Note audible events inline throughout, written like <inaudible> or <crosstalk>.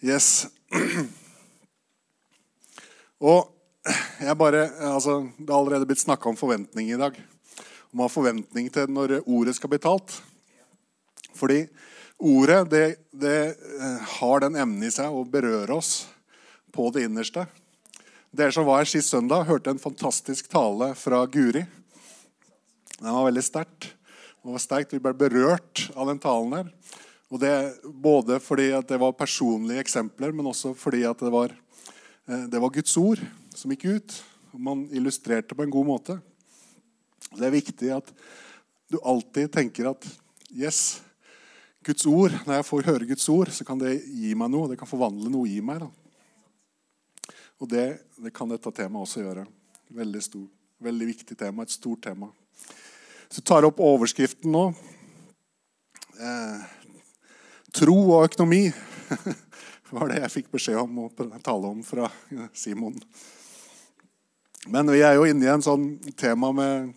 Yes. <clears throat> Og jeg bare Altså, det har allerede blitt snakka om forventning i dag. Om å ha forventning til når ordet skal bli talt. Fordi ordet, det, det eh, har den evnen i seg å berøre oss på det innerste. Dere som var her sist søndag, hørte en fantastisk tale fra Guri. Den var veldig sterkt. Den var sterkt. Vi ble berørt av den talen der. Og det Både fordi det var personlige eksempler, men også fordi det var, eh, det var Guds ord som gikk ut. Man illustrerte på en god måte. Det er viktig at du alltid tenker at yes, Guds ord, når jeg får høre Guds ord, så kan det gi meg noe. Det kan forvandle noe i meg. Da. Og det, det kan dette temaet også gjøre. Veldig, stor, veldig viktig tema. Et stort tema. Så jeg tar opp overskriften nå. Eh, Tro og økonomi <laughs> var det jeg fikk beskjed om å tale om fra Simon. Men vi er jo inne i en sånn tema med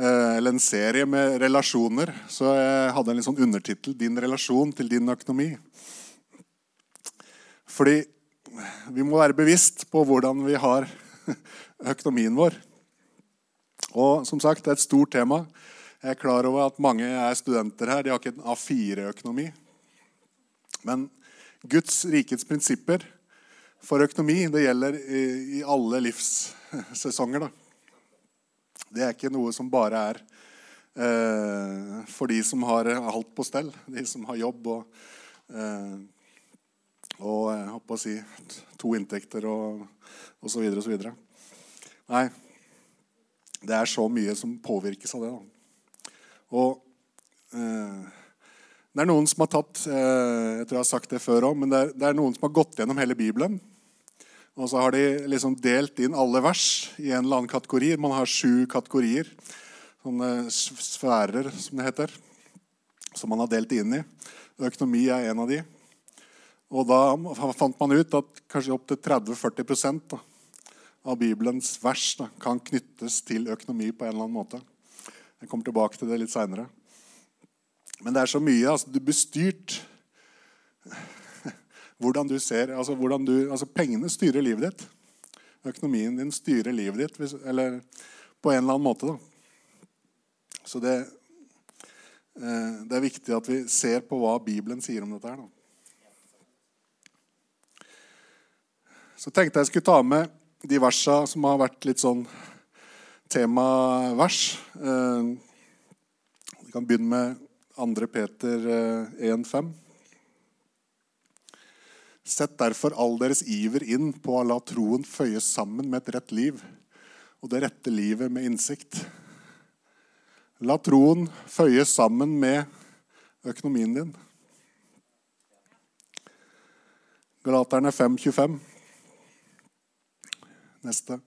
eh, eller en serie med relasjoner. Så jeg hadde en litt sånn undertittel 'Din relasjon til din økonomi'. Fordi vi må være bevisst på hvordan vi har <laughs> økonomien vår. Og som sagt, det er et stort tema. Jeg er klar over at mange er studenter her. De har ikke en A4-økonomi. Men Guds rikets prinsipper for økonomi det gjelder i, i alle livssesonger. Da. Det er ikke noe som bare er eh, for de som har alt på stell. De som har jobb og, eh, og jeg håper å si, to inntekter og så videre. Nei, det er så mye som påvirkes av det. Da. Og eh, det er noen som har tatt eh, jeg tror jeg har sagt det før også, men det er, er, noen som har gått gjennom hele Bibelen. Og så har de liksom delt inn alle vers i en eller annen kategori. Man har sju kategorier. Sånne sfærer, som det heter. Som man har delt inn i. Økonomi er en av de. Og da fant man ut at kanskje opptil 30-40% av Bibelens vers da, kan knyttes til økonomi på en eller annen måte. Jeg kommer tilbake til det litt seinere. Men det er så mye. altså Du blir styrt <laughs> hvordan du ser altså, hvordan du, altså Pengene styrer livet ditt. Økonomien din styrer livet ditt hvis, eller på en eller annen måte. Da. Så det, eh, det, er viktig at vi ser på hva Bibelen sier om dette. her. Da. Så tenkte jeg skulle ta med de versa som har vært litt sånn temavers. Eh, vi kan begynne med 2. Peter 1,5. Eh, Sett derfor all deres iver inn på å la troen føyes sammen med et rett liv, og det rette livet med innsikt. La troen føyes sammen med økonomien din. Galaterne 5,25. Neste.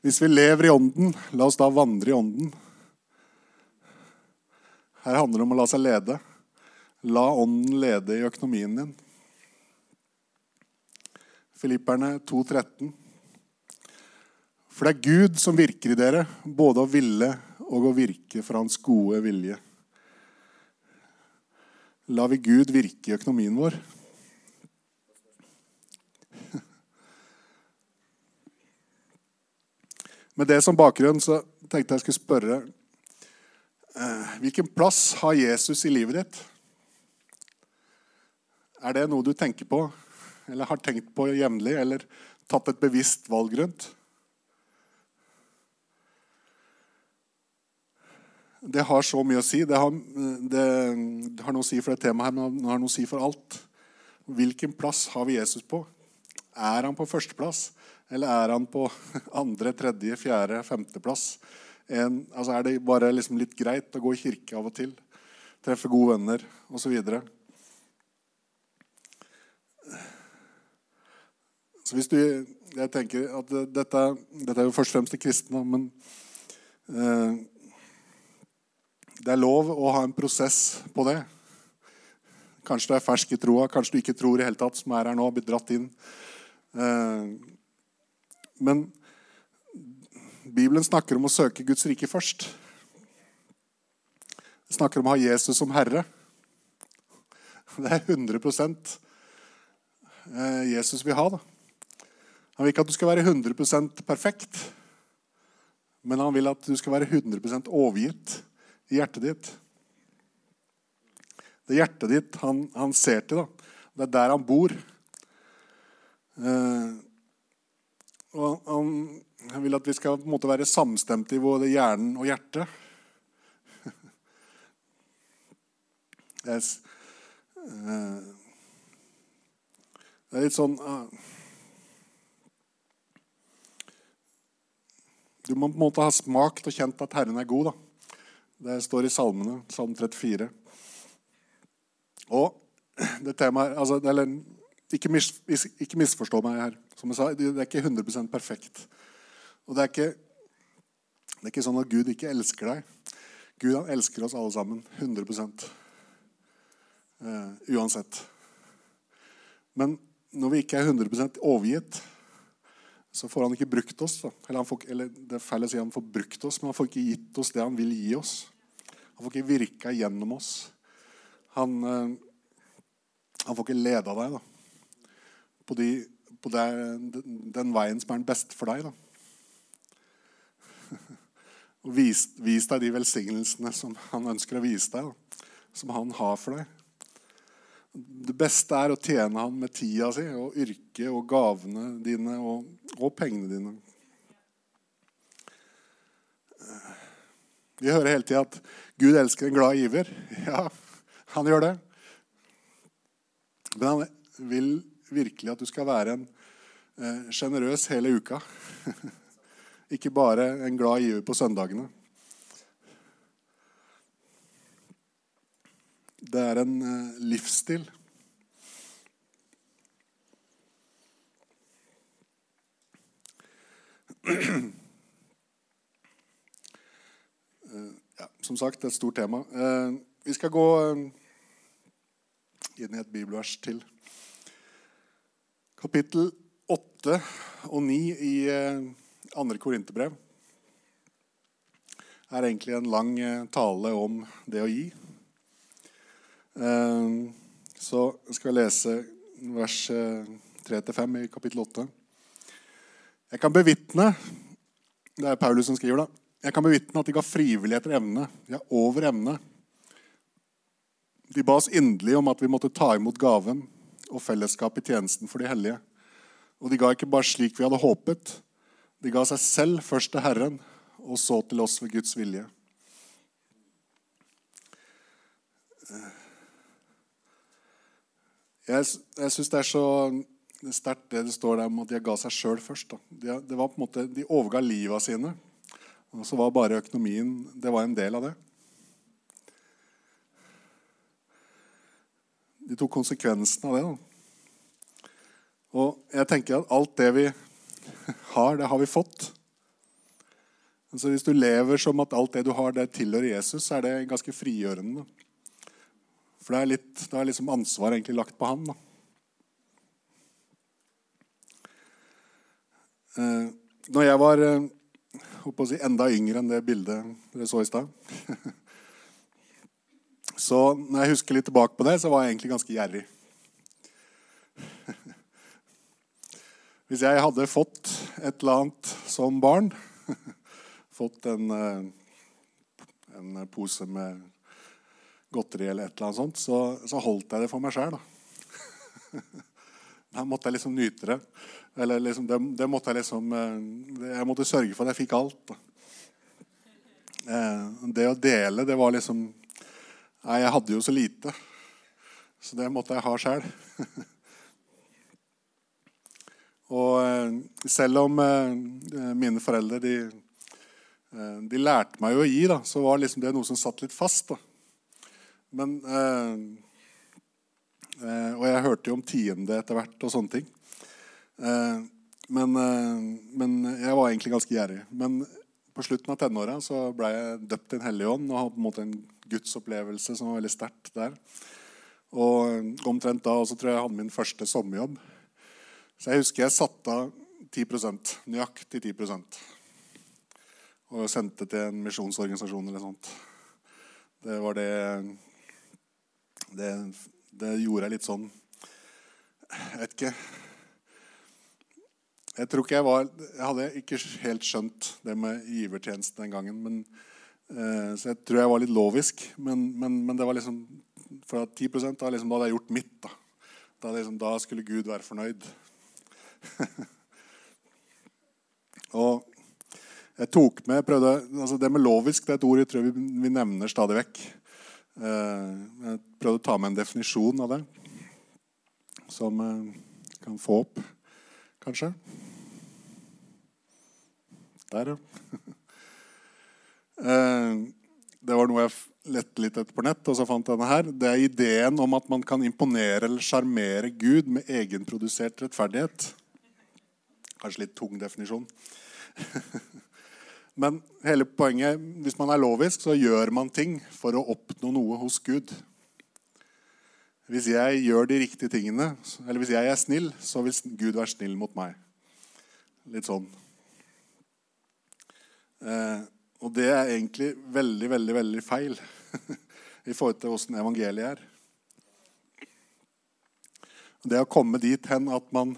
Hvis vi lever i Ånden, la oss da vandre i Ånden. Her handler det om å la seg lede. La ånden lede i økonomien din. Filipperne 2,13. For det er Gud som virker i dere, både å ville og å virke for hans gode vilje. La vi Gud virke i økonomien vår? Med det som bakgrunn så tenkte jeg skulle spørre hvilken plass har Jesus i livet ditt? Er det noe du tenker på, eller har tenkt på jevnlig, eller tatt et bevisst valg rundt? Det har så mye å si. Det har, det, det har noe å si for det temaet her, men det har noe å si for alt. Hvilken plass har vi Jesus på? Er han på førsteplass, eller er han på <laughs> andre, tredje, fjerde, femteplass? En, altså er det bare liksom litt greit å gå i kirke av og til? Treffe gode venner osv. Så, videre. så hvis du Jeg tenker at dette, dette er jo først og fremst til kristne, men eh, det er lov å ha en prosess på det. Kanskje du er fersk i troa, kanskje du ikke tror i hele tatt, som er her nå, blitt dratt inn. Eh, men Bibelen snakker om å søke Guds rike først. Det snakker om å ha Jesus som herre. Det er 100 eh, Jesus vil ha. da. Han vil ikke at du skal være 100% perfekt, men han vil at du skal være 100% overgitt i hjertet ditt. Det er hjertet ditt han, han ser til. da. Det er der han bor. Eh, og han, vil at vi skal på en måte være samstemte i både hjernen og hjertet. <laughs> yes. eh, det er litt sånn uh, Du må på en måte ha smakt og kjent at Herren er god. da. Det står i salmene, salm 34. Og det temaet altså, eller, ikke, mis, ikke, misforstå meg her. Som jeg sa, Det er ikke 100% perfekt. Og det er ikke, det er ikke sånn at Gud ikke elsker deg. Gud han elsker oss alle sammen 100 eh, Uansett. Men når vi ikke er 100% overgitt, så får han ikke brukt oss. Eller, får, eller, det er feil å si han får brukt oss, men han får ikke gitt oss det han vil gi oss. Han får ikke virka gjennom oss. Han, eh, han får ikke leda deg da, på, de, på det, den veien som er den beste for deg. da. <laughs> Og vis, vis, deg de velsignelsene som han ønsker å vise deg, da, som han har for deg. Det beste er å tjene han med tida si og yrket og gavene dine og, og pengene dine. Vi hører hele tida at Gud elsker en glad giver. <laughs> Ja, han gjør det. Men han vil virkelig at du skal være en sjenerøs eh, hele uka. <laughs> Ikke bare en glad giver på søndagene. Det er en eh, livsstil. <clears throat> Eh, ja, som sagt, et stort tema. Vi skal gå inn i et bibelvers til. Kapittel 8 og 9 i andre korinterbrev er egentlig en lang tale om det å gi. Ehm, så skal jeg lese vers 3-5 eh, i kapittel 8. Jeg kan bevitne Det er Paulus som skriver, da. Jeg kan bevitne at de ga frivillig etter evne, ja, over evne. De ba oss inderlig om at vi måtte ta imot gaven og fellesskap i tjenesten for de hellige. Og de ga ikke bare slik vi hadde håpet. De ga seg selv først til Herren, og så til oss ved Guds vilje. Jeg, jeg syns det er så sterkt det det står der om at de ga seg sjøl først. De, det var på en måte, de overga liva sine. Og så var bare økonomien det var en del av det. De tok konsekvensen av det. Da. Og jeg tenker at alt det vi <laughs> har, det har vi fått. Altså Hvis du lever som at alt det du har, det tilhører Jesus, så er det ganske frigjørende. For det er, litt, da er liksom ansvaret egentlig lagt på han. da. Eh, når jeg var eh, si, enda yngre enn det bildet dere så i stad <laughs> Så når jeg husker litt tilbake på det, så var jeg egentlig ganske gjerrig. <laughs> Hvis jeg hadde fått et eller annet som barn <laughs> Fått en, eh, en pose med godteri eller et eller annet sånt, så, så holdt jeg det for meg sjøl. <laughs> Da måtte jeg liksom nyte det. Eller liksom, det, det, måtte jeg liksom eh, Jeg måtte sørge for at jeg fikk alt. Eh, det å dele, det var liksom Nei, jeg hadde jo så lite. Så det måtte jeg ha sjøl. <laughs> Og eh, selv om mine foreldre de, de lærte meg å gi, da, så var liksom det noe som satt litt fast. da. Men eh, eh, Og jeg hørte jo om tiende etter hvert og sånne ting. Eh, men, eh, men, jeg var egentlig ganske gjerrig. Men på slutten av tenåra ble jeg døpt i Den hellige ånd og hadde på en måte en gudsopplevelse som var veldig sterkt der. Og omtrent da også tror jeg jeg hadde min første sommerjobb. Så jeg husker jeg satte av 10 nøyaktig 10% og sendte til en misjonsorganisasjon eller sånt. Det var det det, det, gjorde jeg litt sånn Jeg vet ikke Jeg tror ikke jeg var Jeg hadde ikke helt skjønt det med givertjeneste den gangen. Men, eh, så jeg tror jeg var litt lovisk. Men, men, men det var liksom fra 10 da, liksom, da hadde jeg gjort mitt. Da, da, liksom, da skulle Gud være fornøyd. <laughs> og jeg tok med, prøvde, altså Det med lovisk det er et ord jeg tror vi, vi nevner stadig vekk. Eh, jeg prøvde å ta med en definisjon av det som eh, kan få opp, kanskje. Der, ja. <laughs> Eh, det var noe jeg lette litt etter på nett, og så fant jeg denne her. Det er ideen om at man kan imponere eller sjarmere Gud med egenprodusert rettferdighet. Kanskje litt tung definisjon. <laughs> Men hele poenget, hvis man er lovisk, så gjør man ting for å oppnå noe hos Gud. Hvis jeg gjør de riktige tingene, eller hvis jeg er snill, så vil Gud være snill mot meg. Litt sånn. Eh, og det er egentlig veldig, veldig, veldig feil <laughs> i forhold til åssen evangeliet er. Det å komme dit hen at man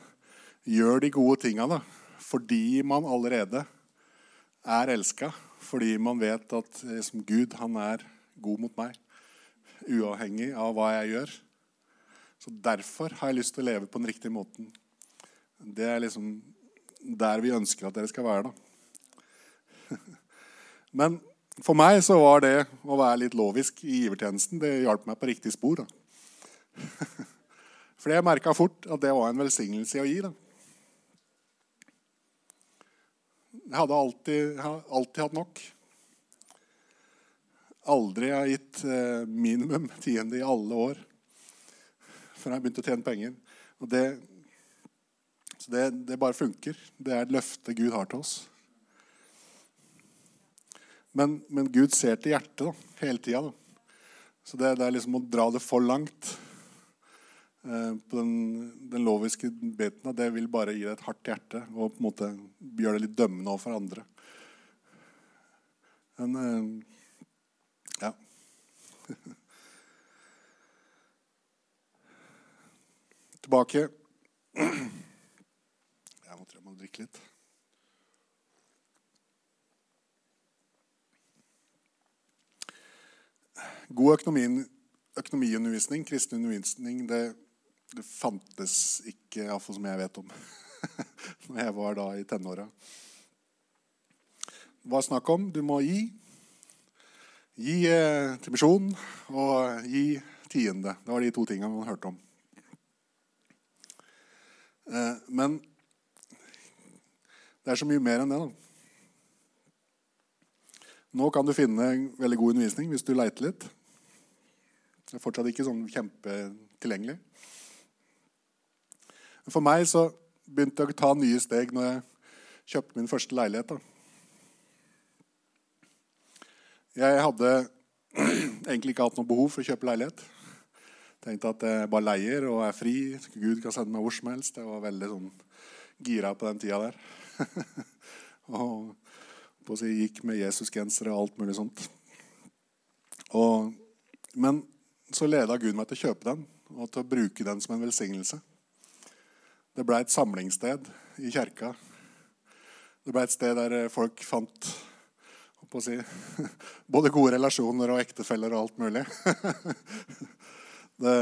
gjør de gode tinga fordi man allerede er elska, fordi man vet at liksom, Gud han er god mot meg, uavhengig av hva jeg gjør. Så Derfor har jeg lyst til å leve på den riktige måten. Det er liksom der vi ønsker at dere skal være. da. Men for meg så var det å være litt lovisk i givertjenesten det hjalp meg på riktig spor. da. <laughs> For jeg merka fort at det var en velsignelse i å gi. da. Jeg hadde alltid, alltid hatt nok. Aldri har jeg gitt eh, minimum <laughs> tiende i alle år før jeg begynte å tjene penger. Og det, så det, det bare funker. Det er et løfte Gud har til oss. Men, men Gud ser til hjertet da, hele tida. Så det, det, er liksom å dra det for langt eh, på den, den, loviske biten, det vil bare gi deg et hardt hjerte og på en måte gjøre det litt dømmende overfor andre. Men eh, ja. <laughs> Tilbake. <clears throat> Jeg må, jeg må drikke litt. God økonomi, økonomiundervisning, kristen undervisning, det, det fantes ikke, iallfall som jeg vet om, <laughs> når jeg var da i tenåra. Det var snakk om du må gi. Gi eh, til misjon og gi tiende. Det var de to tingene man hørte om. Eh, men det er så mye mer enn det. da. Nå kan du finne veldig god undervisning hvis du leiter litt. Det er fortsatt ikke sånn kjempetilgjengelig. For meg så begynte jeg å ta nye steg når jeg kjøpte min første leilighet. da. Jeg hadde <clears throat> egentlig ikke hatt noe behov for å kjøpe leilighet. Tenkte at jeg bare leier og er fri. Gud kan sende meg hvor som helst. Jeg var veldig sånn gira på den tida der. <laughs> og på å si, gikk med Jesus-genser og alt mulig sånt. Og, men så leda Gud meg til å kjøpe den og til å bruke den som en velsignelse. Det ble et samlingssted i kjerka. Det ble et sted der folk fant si, <laughs> både gode relasjoner og ektefeller og alt mulig. <laughs> Det,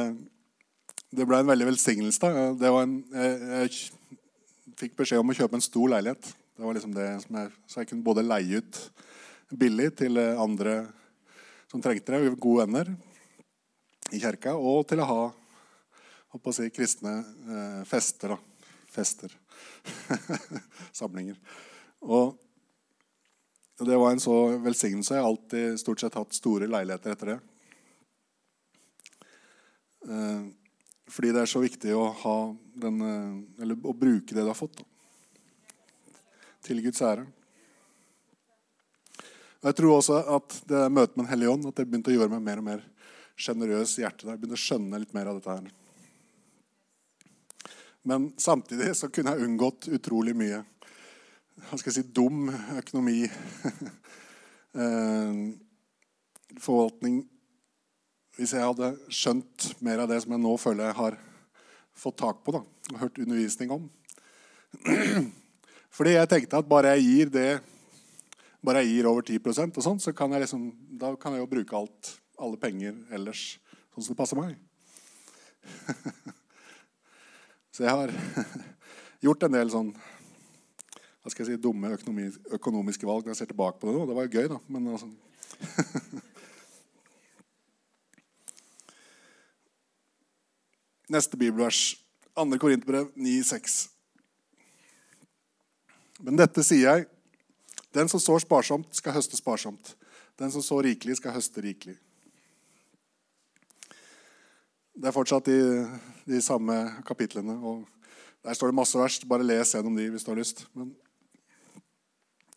det ble en veldig velsignelse. En, jeg, jeg, fikk beskjed om å kjøpe en stor leilighet. Det var liksom det jeg, så jeg kunne både leie ut billig til andre som trengte det, gode venner i kirka, og til å ha å si, kristne eh, fester. Da. Fester. <laughs> Samlinger. Og det var en så velsignelse. Jeg har alltid stort sett hatt store leiligheter etter det. Eh, fordi det er så viktig å, den, eh, eller, å bruke det du har fått, da. til Guds ære. Og Jeg tror også at det møtet med Den hellige ånd at det begynte å gjøre meg mer og mer sjenerøs hjerte der. Jeg begynte å skjønne litt mer av dette her. Men samtidig så kunne jeg unngått utrolig mye hva skal jeg si, dum økonomi. <laughs> eh, forvaltning hvis jeg hadde skjønt mer av det som jeg nå føler jeg har fått tak på da, og hørt undervisning om. <clears throat> Fordi jeg tenkte at bare jeg gir det bare jeg gir over 10% og sånn, så kan jeg liksom, da kan jeg jo bruke alt, alle penger ellers sånn som det passer meg. <laughs> så jeg har <laughs> gjort en del sånn hva skal jeg si, dumme økonomiske valg når jeg ser tilbake på det nå. Det var jo gøy, da. Men altså <laughs> Neste bibelvers. 2. Korinterbrev 9,6. Men dette sier jeg den som sår sparsomt, skal høste sparsomt. Den som sår rikelig, skal høste rikelig. Det er fortsatt i de samme kapitlene. og Der står det masse vers. Bare les gjennom de hvis du har lyst. Men,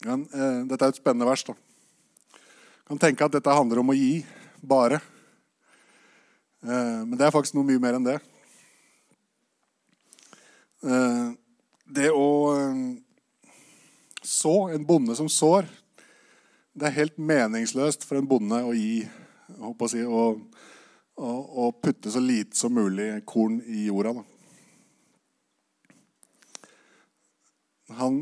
men eh, dette er et spennende vers. da. Kan tenke at dette handler om å gi bare. Eh, men det er faktisk noe mye mer enn det. Eh, det å eh, så, en bonde som sår Det er helt meningsløst for en bonde å gi å si, å, å, å, putte så lite som mulig korn i jorda. Da. Han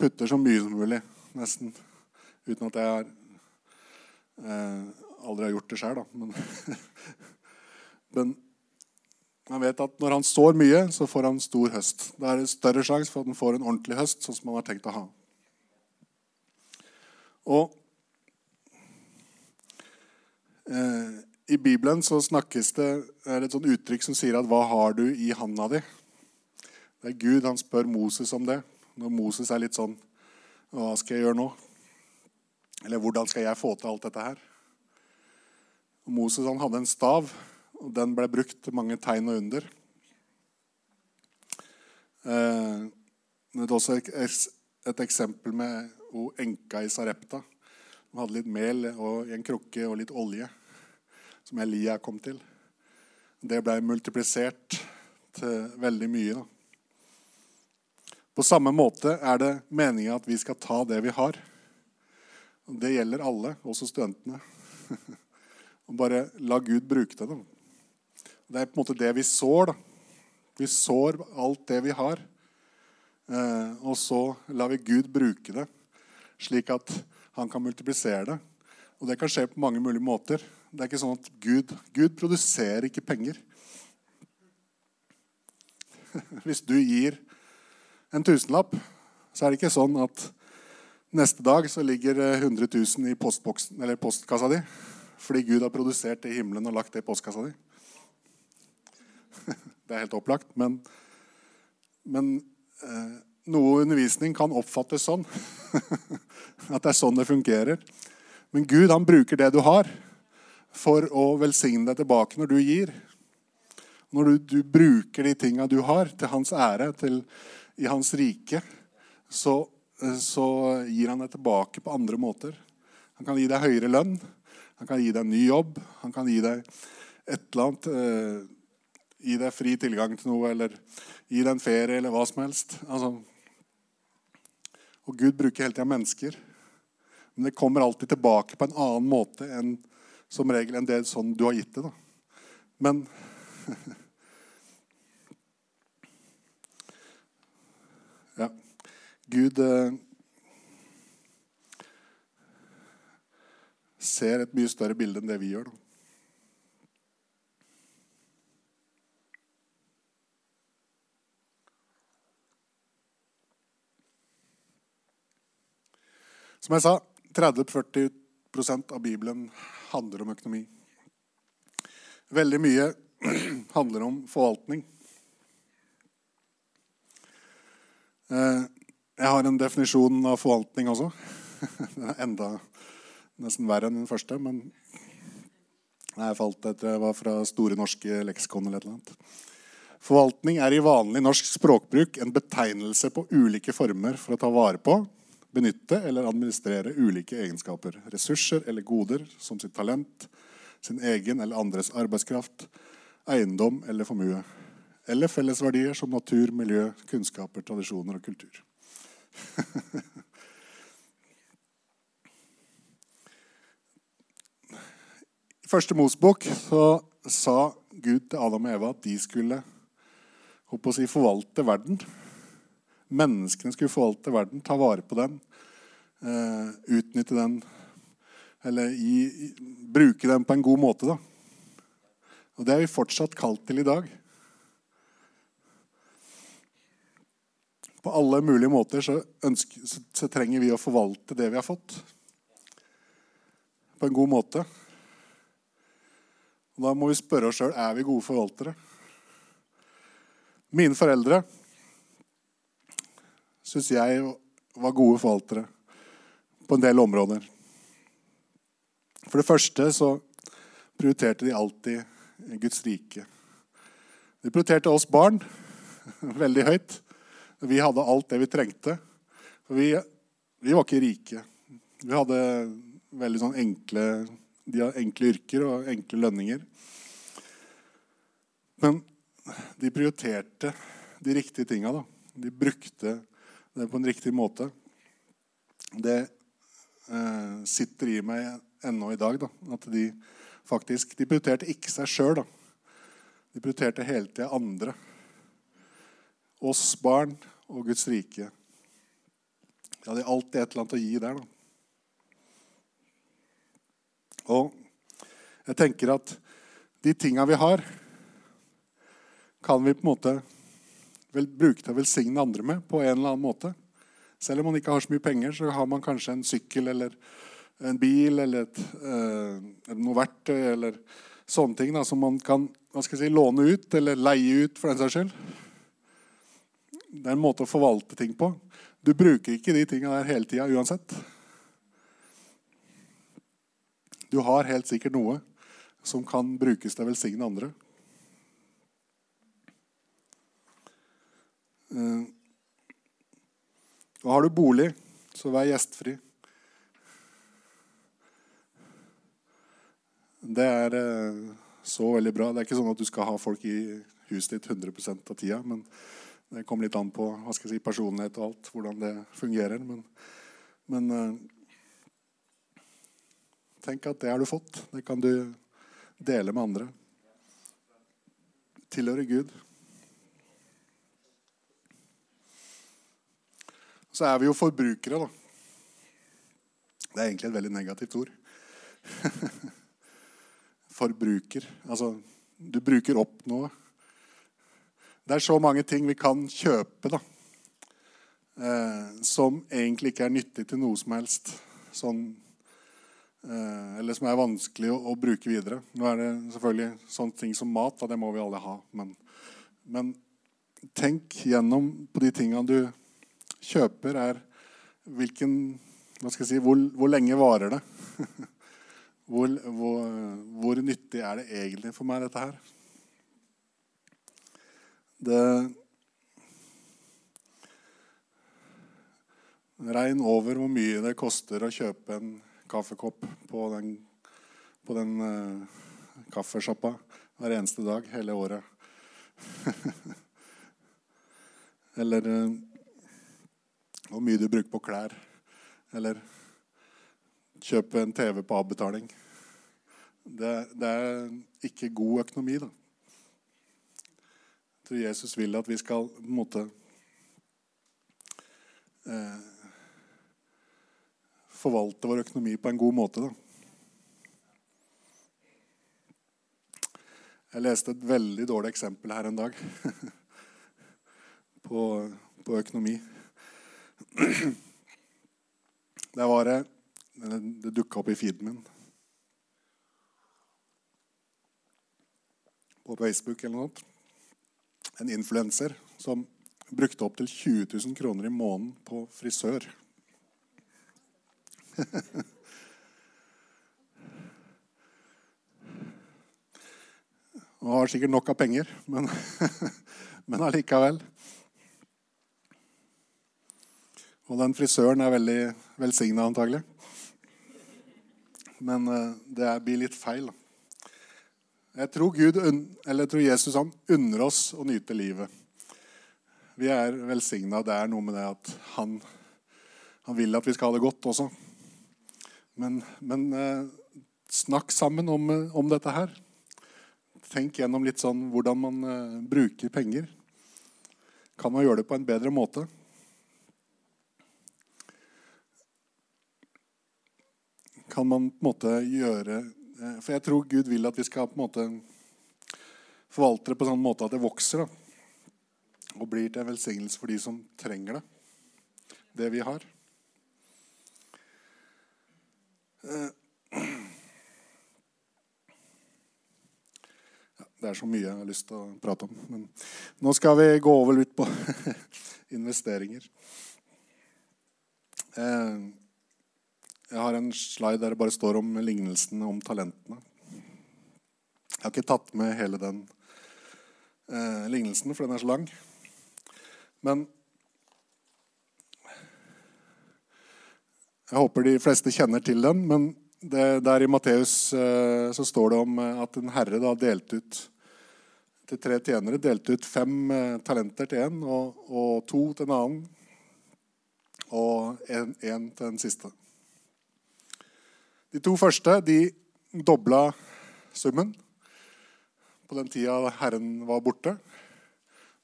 putter så mye som mulig, nesten. Uten at jeg har, eh, aldri har gjort det sjøl, da. Men, <laughs> men man vet at når han sår mye, så får han stor høst. Da er det større sjanse for at han får en ordentlig høst, sånn som han har tenkt å ha. Og eh, I Bibelen så snakkes det er et sånt uttrykk som sier at 'Hva har du i handa di?' Det er Gud han spør Moses om det. Når Moses er litt sånn 'Hva skal jeg gjøre nå?' Eller 'Hvordan skal jeg få til alt dette her?' Og Moses han hadde en stav og den ble brukt til mange tegn og under. Eh, det er også et eksempel med hun enka i Sarepta. Hun hadde litt mel og, i en krukke og litt olje, som Elia kom til. Det ble multiplisert til veldig mye. Da. På samme måte er det meninga at vi skal ta det vi har. Det gjelder alle, også studentene. <laughs> Og bare la Gud bruke det. Da. Det er på en måte det vi sår. da. Vi sår alt det vi har. Eh, og så lar vi Gud bruke det, slik at han kan multiplisere det. Og det kan skje på mange mulige måter. Det er ikke sånn at Gud, Gud produserer ikke penger. <laughs> Hvis du gir en tusenlapp, så er det ikke sånn at neste dag så ligger 100 000 i postkassa di fordi Gud har produsert det i himmelen og lagt det i postkassa di. <laughs> Det er helt opplagt. Men, men eh, noe undervisning kan oppfattes sånn. <laughs> At det er sånn det fungerer. Men Gud han bruker det du har, for å velsigne deg tilbake når du gir. Når du, du bruker de tinga du har, til hans ære, til, i hans rike, så, så gir han deg tilbake på andre måter. Han kan gi deg høyere lønn, han kan gi deg en ny jobb, han kan gi deg et eller annet eh, Gi deg fri tilgang til noe, eller gi deg en ferie, eller hva som helst. Altså, og Gud bruker hele tida mennesker. Men det kommer alltid tilbake på en annen måte enn som regel en del sånn du har gitt det. Da. Men <laughs> Ja. Gud eh, ser et mye større bilde enn det vi gjør. Da. Som jeg sa, 30-40% av Bibelen handler om økonomi. Veldig mye <clears throat> handler om forvaltning. Eh, jeg har en definisjon av forvaltning også. <laughs> Den er enda nesten verre enn den første, men jeg falt etter jeg var fra Store norske leksikon eller et eller annet. Forvaltning er i vanlig norsk språkbruk en betegnelse på ulike former for å ta vare på, benytte eller administrere ulike egenskaper, ressurser eller goder, som sitt talent, sin egen eller andres arbeidskraft, eiendom eller formue. Eller fellesverdier som natur, miljø, kunnskaper, tradisjoner og kultur. I første Mosbok så sa Gud til Adam og Eva at de skulle å si, forvalte verden. Menneskene skulle forvalte verden, ta vare på den, eh, utnytte den Eller i, bruke den på en god måte. da. Og det er vi fortsatt kalt til i dag. På alle mulige måter så, ønsker, så, så trenger vi å forvalte det vi har fått, på en god måte. Og da må vi spørre oss sjøl er vi gode forvaltere. Mine foreldre syns jeg var gode forvaltere på en del områder. For det første så prioriterte de alltid Guds rike. De prioriterte oss barn <laughs> veldig høyt. Vi hadde alt det vi trengte. Vi, vi var ikke rike. Vi hadde veldig sånn enkle, enkle yrker og enkle lønninger. Men de prioriterte de riktige tinga. De brukte det på en riktig måte. Det eh, sitter i meg ennå i dag. Da, at de faktisk De prioriterte ikke seg sjøl. De prioriterte hele tida andre. Oss barn og Guds rike. De hadde alltid et eller annet å gi der. da. Og jeg tenker at de tinga vi har, kan vi på en måte vel, bruke til å velsigne andre med på en eller annen måte. Selv om man ikke har så mye penger, så har man kanskje en sykkel eller en bil eller et, eh, noe verktøy eller sånne ting da, som man kan si, låne ut eller leie ut for den saks skyld. Det er en måte å forvalte ting på. Du bruker ikke de tinga der hele tida uansett. Du har helt sikkert noe som kan brukes til å velsigne andre. Og har du bolig, så vær gjestfri. Det er eh, så veldig bra. Det er ikke sånn at du skal ha folk i huset ditt 100% av tida. Men det kommer litt an på hva skal jeg si, personlighet og alt, hvordan det fungerer. Men, men eh, tenk at det har du fått. Det kan du dele med andre. Tilhører Gud. Så er vi jo forbrukere, da. Det er egentlig et veldig negativt ord. <laughs> Forbruker. Altså, du bruker opp noe. Det er så mange ting vi kan kjøpe da, eh, som egentlig ikke er nyttig til noe som helst. Sånn, eh, eller som er vanskelig å, å, bruke videre. Nå er det selvfølgelig sånne ting som mat. Da, det må vi alle ha. Men, men tenk gjennom på de tingene du kjøper, er hvilken hva skal jeg si, hvor, hvor lenge varer det? <laughs> hvor, hvor, hvor, nyttig er det egentlig for meg, dette her? Det Regn over hvor mye det koster å kjøpe en kaffekopp på den, på den uh, kaffesjappa hver eneste dag hele året. <laughs> Eller uh, hvor mye du bruker på klær. Eller kjøpe en TV på avbetaling. Det, det, er ikke god økonomi, da. Jeg tror Jesus vil at vi skal på en måte eh, forvalte vår økonomi på en god måte. da. Jeg leste et veldig dårlig eksempel her en dag <laughs> på, på økonomi. Der var det Det dukka opp i feeden min. På Facebook eller noe. En influenser som brukte opptil 20 000 kroner i måneden på frisør. <laughs> Og har sikkert nok av penger, men, <laughs> men allikevel. Og den frisøren er veldig velsigna, antagelig. Men uh, det blir litt feil. Jeg tror, Gud, eller jeg tror Jesus han unner oss å nyte livet. Vi er velsigna. Det er noe med det at han, han, vil at vi skal ha det godt også. Men, men uh, snakk sammen om, om, dette her. Tenk gjennom litt sånn hvordan man bruker penger. Kan man gjøre det på en bedre måte? Kan man på en måte gjøre eh, For jeg tror Gud vil at vi skal på en måte forvalte det på en sånn måte at det vokser. Da, og blir til en velsignelse for de som trenger det. Det vi har. Eh, <clears throat> Det er så mye jeg har lyst til å prate om. Men nå skal vi gå over litt på <laughs> investeringer. Eh, jeg har en slide der det bare står om lignelsene om talentene. Jeg har ikke tatt med hele den eh, lignelsen, for den er så lang. Men jeg håper de fleste kjenner til den. Men det, der i Matteus eh, står det om eh, at en herre da delte ut til tre tjenere. Delte ut fem eh, talenter til en og, og, to til en annen. Og én til den siste. De to første de dobla summen på den tida Herren var borte.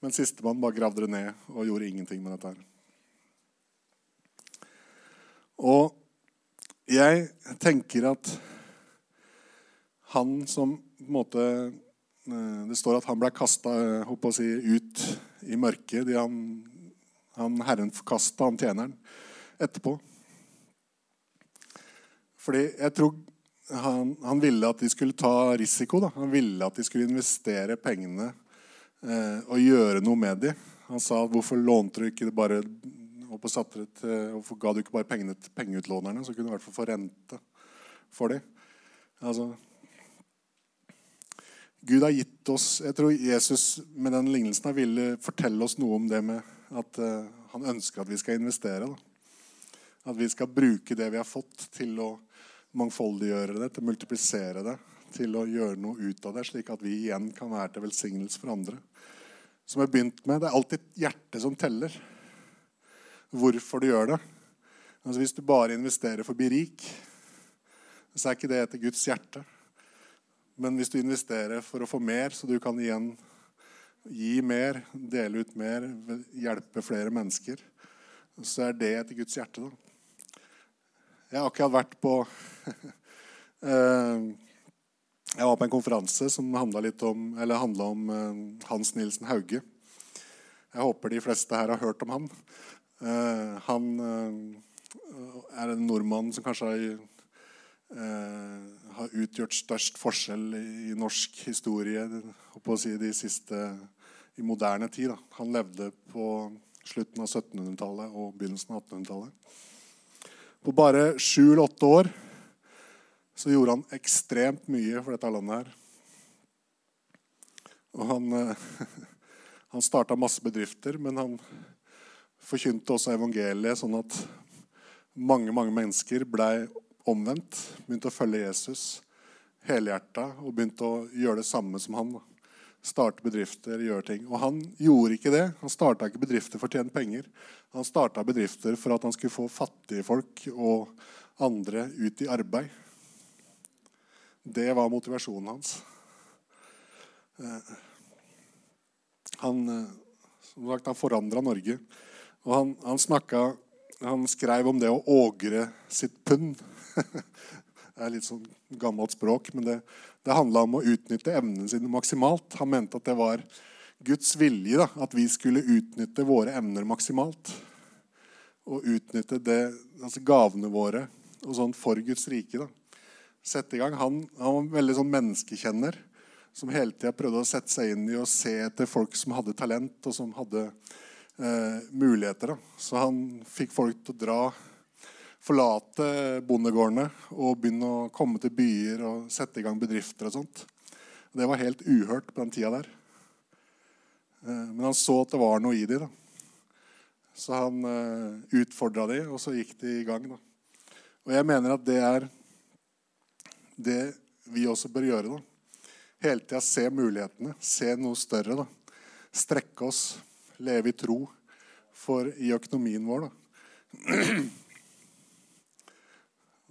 Men sistemann bare gravde det ned og gjorde ingenting med dette. her. Og jeg tenker at han som på en måte Eh, det står at han ble kasta eh, si, ut i mørket. De han, han, Herren forkasta han tjeneren etterpå. Fordi jeg tror han, han, ville at de skulle ta risiko. Da. Han ville at de skulle investere pengene eh, og gjøre noe med dem. Han sa hvorfor lånte du ikke bare og satte det Hvorfor ga du ikke bare pengene til pengeutlånerne, så kunne du i hvert fall få rente for dem? Altså, Gud har gitt oss Jeg tror Jesus med den lignelsen ville fortelle oss noe om det med at eh, han ønsker at vi skal investere. Da. At vi skal bruke det vi har fått, til å mangfoldiggjøre det, til å multiplisere det, til å gjøre noe ut av det, slik at vi igjen kan være til velsignelse for andre. Som jeg begynt med, Det er alltid hjertet som teller. Hvorfor du gjør det. Altså Hvis du bare investerer for å bli rik, så er ikke det etter Guds hjerte. Men hvis du investerer for å få mer, så du kan igjen gi mer, dele ut mer, hjelpe flere mennesker, så er det etter Guds hjerte. Da. Jeg har akkurat vært på <laughs> eh, Jeg var på en konferanse som handla om, om eh, Hans Nilsen Hauge. Jeg håper de fleste her har hørt om han. Eh, han er en nordmann som kanskje har har utgjort størst forskjell i norsk historie si, de siste, i moderne tid. Da. Han levde på slutten av 1700-tallet og begynnelsen av 1800-tallet. På bare sju eller åtte år så gjorde han ekstremt mye for dette landet her. Og han, eh, <laughs> han starta masse bedrifter, men han forkynte også evangeliet, sånn at mange mange mennesker blei omvendt, begynte å følge Jesus helhjerta og begynte å gjøre det samme som han. Starte bedrifter, gjøre ting. Og han gjorde ikke det. Han starta ikke bedrifter for å tjene penger. Han starta bedrifter for at han skulle få fattige folk og andre ut i arbeid. Det var motivasjonen hans. Eh, han, eh, som sagt, han forandra Norge. Og han, han, snakka, han skrev om det å ågre sitt pund. <laughs> det er litt sånn gammelt språk, men det, det handla om å utnytte evnene sine maksimalt. Han mente at det var Guds vilje da, at vi skulle utnytte våre evner maksimalt. Og utnytte det, altså gavene våre og sånn for Guds rike. da. Sette i gang. Han, han var en veldig sånn menneskekjenner som hele tida prøvde å sette seg inn i og se etter folk som hadde talent, og som hadde eh, muligheter. Da. Så han fikk folk til å dra forlate bondegårdene og begynne å komme til byer og sette i gang bedrifter og sånt. Det var helt uhørt på den tida der. Eh, men han så at det var noe i dem. Så han uh, utfordra dem, og så gikk de i gang. Da. Og jeg mener at det er det vi også bør gjøre. da. Hele tida se mulighetene, se noe større. da. Strekke oss, leve i tro for i økonomien vår. da. <clears throat>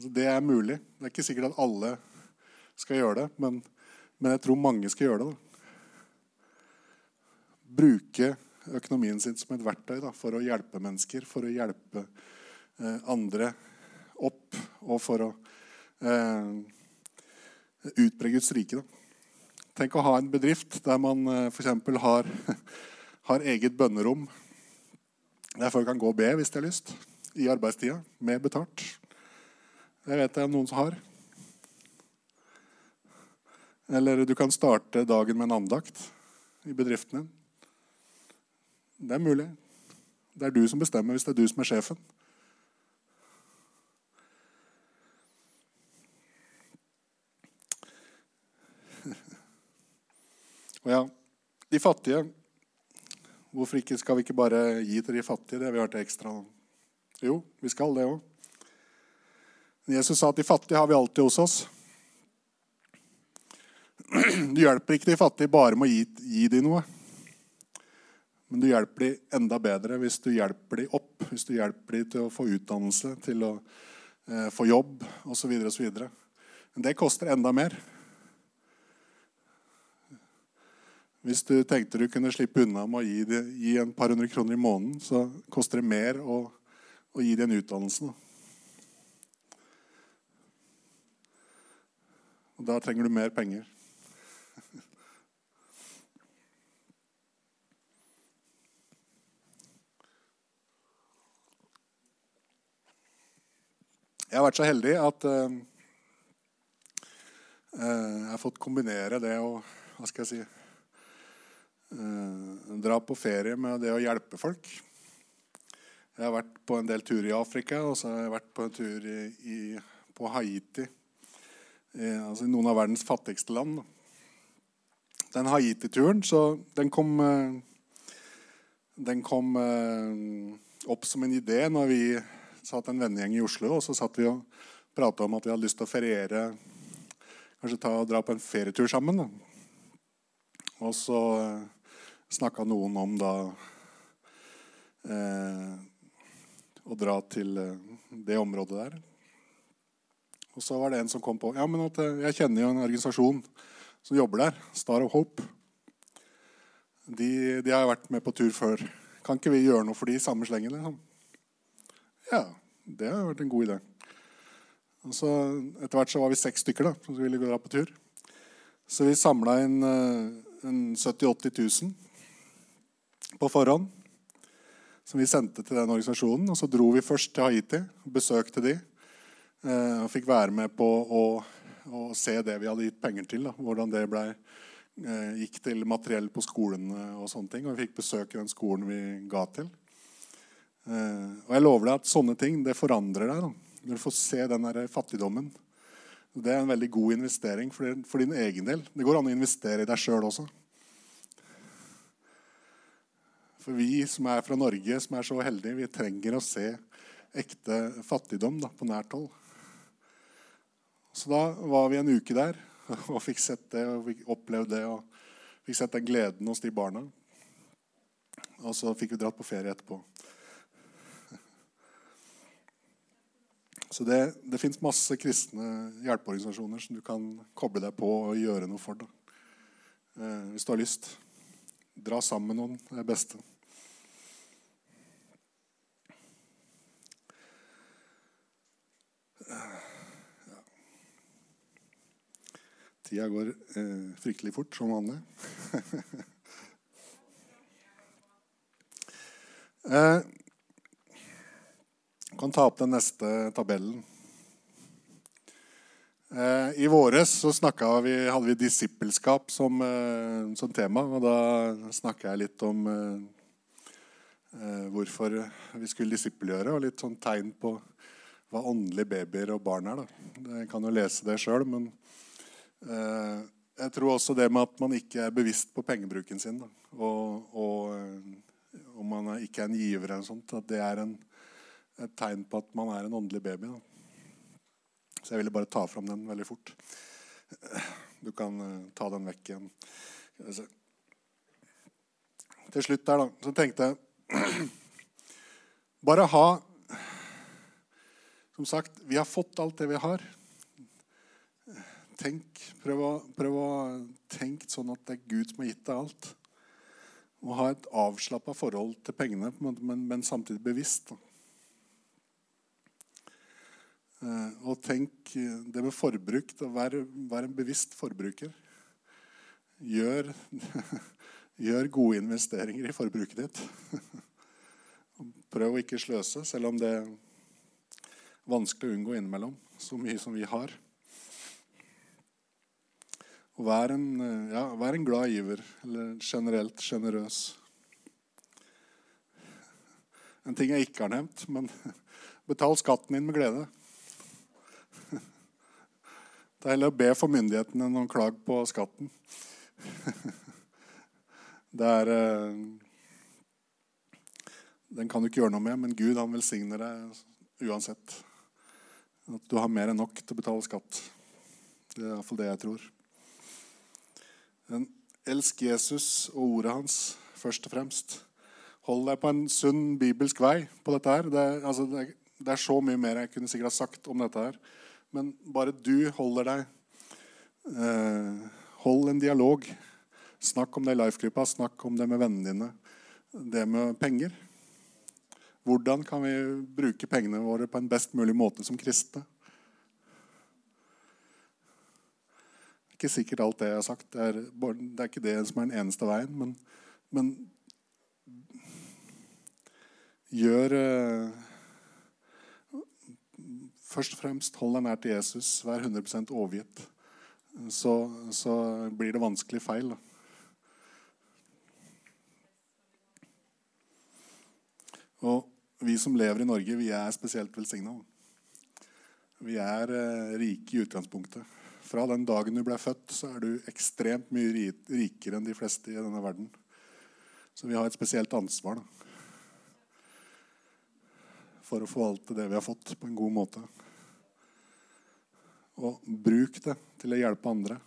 Altså, det er mulig. Det er ikke sikkert at alle skal gjøre det, men, men jeg tror mange skal gjøre det. Da. Bruke økonomien sin som et verktøy da, for å hjelpe mennesker, for å hjelpe eh, andre opp og for å eh, utbre Guds rike. Da. Tenk å ha en bedrift der man eh, f.eks. Har, <laughs> har eget bønnerom der folk kan gå og be hvis de har lyst, i arbeidstida, med betalt. Det vet jeg er noen som har. Eller du kan starte dagen med en andakt i bedriften din. Det er mulig. Det er du som bestemmer hvis det er du som er sjefen. <laughs> Og ja, de fattige Hvorfor ikke, skal vi ikke bare gi til de fattige? Det har vi hørt ekstra Jo, vi skal det òg. Jesus sa at de fattige har vi alltid hos oss. Du hjelper ikke de fattige bare med å gi, gi dem noe. Men du hjelper dem enda bedre hvis du hjelper dem opp, hvis du hjelper dem til å få utdannelse, til å eh, få jobb osv. Men det koster enda mer. Hvis du tenkte du kunne slippe unna med å gi, de, gi en par hundre kroner i måneden, så koster det mer å, å gi dem en utdannelse. Og da trenger du mer penger. Jeg har vært så heldig at uh, jeg har fått kombinere det å hva skal jeg si, uh, dra på ferie med det å hjelpe folk. Jeg har vært på en del turer i Afrika, og så har jeg vært på en tur i, i, på Haiti. I, altså noen av verdens fattigste land. Den Haiti-turen den kom, uh, den kom opp som en idé når vi satt en vennegjeng i Oslo, og så satt vi og prata om at vi hadde lyst til å feriere Kanskje ta og dra på en ferietur sammen. Da. Og så eh, snakka noen om da eh, å dra til eh, det området der. Og så var det en som kom på ja, men at eh, jeg kjenner jo en organisasjon som jobber der. Star of Hope. De, de har vært med på tur før. Kan ikke vi gjøre noe for de i samme slengen? Liksom? Ja, det har vært en god idé. Og så Etter hvert så var vi seks stykker da, som ville gå på tur. Så vi samla inn en 70 000-80 000 på forhånd. Som vi sendte til den organisasjonen. Og så dro vi først til Haiti. og Besøkte de. Uh, og fikk være med på å, å, se det vi hadde gitt penger til. Da. Hvordan det ble, uh, gikk til materiell på skolene og sånne ting. Og vi fikk besøk i den skolen vi ga til. Eh, og jeg lover deg at sånne ting det forandrer deg. Da. Du får se den der fattigdommen. Det er en veldig god investering for, for din egen del. Det går an å investere i deg sjøl også. For vi som er fra Norge, som er så heldige, vi trenger å se ekte fattigdom da, på nært hold. Så da var vi en uke der <laughs> og fikk sett det og fikk opplevd det. og fikk sett den gleden hos de barna. Og så fikk vi dratt på ferie etterpå. Så det, det fins masse kristne hjelpeorganisasjoner som du kan koble deg på og gjøre noe for. Eh, hvis du har lyst. Dra sammen med noen. Det er det beste. Tida går eh, fryktelig fort, som vanlig. <laughs> eh, kan ta opp den neste tabellen. Eh, I våres vi, hadde vi disippelskap som, eh, som, tema. Og da snakka jeg litt om eh, hvorfor vi skulle disippelgjøre, og litt sånn tegn på hva åndelige babyer og barn er. Da. Jeg kan jo lese det sjøl, men jeg tror også det med at man ikke er bevisst på pengebruken sin, da. og, og om man ikke er en giver, eller sånt, at det er en et tegn på at man er en åndelig baby. Da. Så jeg ville bare ta fram den veldig fort. Du kan uh, ta den vekk igjen. Til slutt der, da, så tenkte jeg <clears throat> Bare ha Som sagt, vi har fått alt det vi har. Tenk, prøv å, prøv å tenke sånn at det er Gud som har gitt deg alt. Og ha et avslappa forhold til pengene, men, men samtidig bevisst. Eh, og tenk det med forbruk. Vær, vær en bevisst forbruker. Gjør, <laughs> gjør gode investeringer i forbruket ditt. <laughs> Prøv å ikke sløse, selv om det er vanskelig å unngå innimellom. Så mye som vi har. Og vær en, eh, ja, vær en glad giver, eller generelt sjenerøs. En ting jeg ikke har nevnt, men <laughs> betal skatten din med glede. Det er heller å be for myndighetene enn å klage på skatten. <laughs> Det er eh, Den kan du ikke gjøre noe med, men Gud han velsigner deg uansett. At du har mer enn nok til å betale skatt. Det er iallfall det jeg tror. Men elsk Jesus og ordet hans først og fremst. Hold deg på en sunn bibelsk vei på dette her. Det altså, det er, det er så mye mer jeg kunne sikkert ha sagt om dette her. Men bare du holder deg eh, Hold en dialog. Snakk om det i life-gruppa, snakk om det med vennene dine. Det med penger. Hvordan kan vi bruke pengene våre på en best mulig måte som kristne? Ikke sikkert alt det jeg har sagt. Det er, det er ikke det som er den eneste veien. Men, men gjør eh, Først og fremst hold deg nær til Jesus. Vær 100% overgitt. Så, så, blir det vanskelig feil. Da. Og vi som lever i Norge, vi er spesielt velsigna. Vi er eh, rike i utgangspunktet. Fra den dagen du ble født, så er du ekstremt mye rikere enn de fleste i denne verden. Så vi har et spesielt ansvar. da for å forvalte det vi har fått, på en god måte. Og bruk det til å hjelpe andre.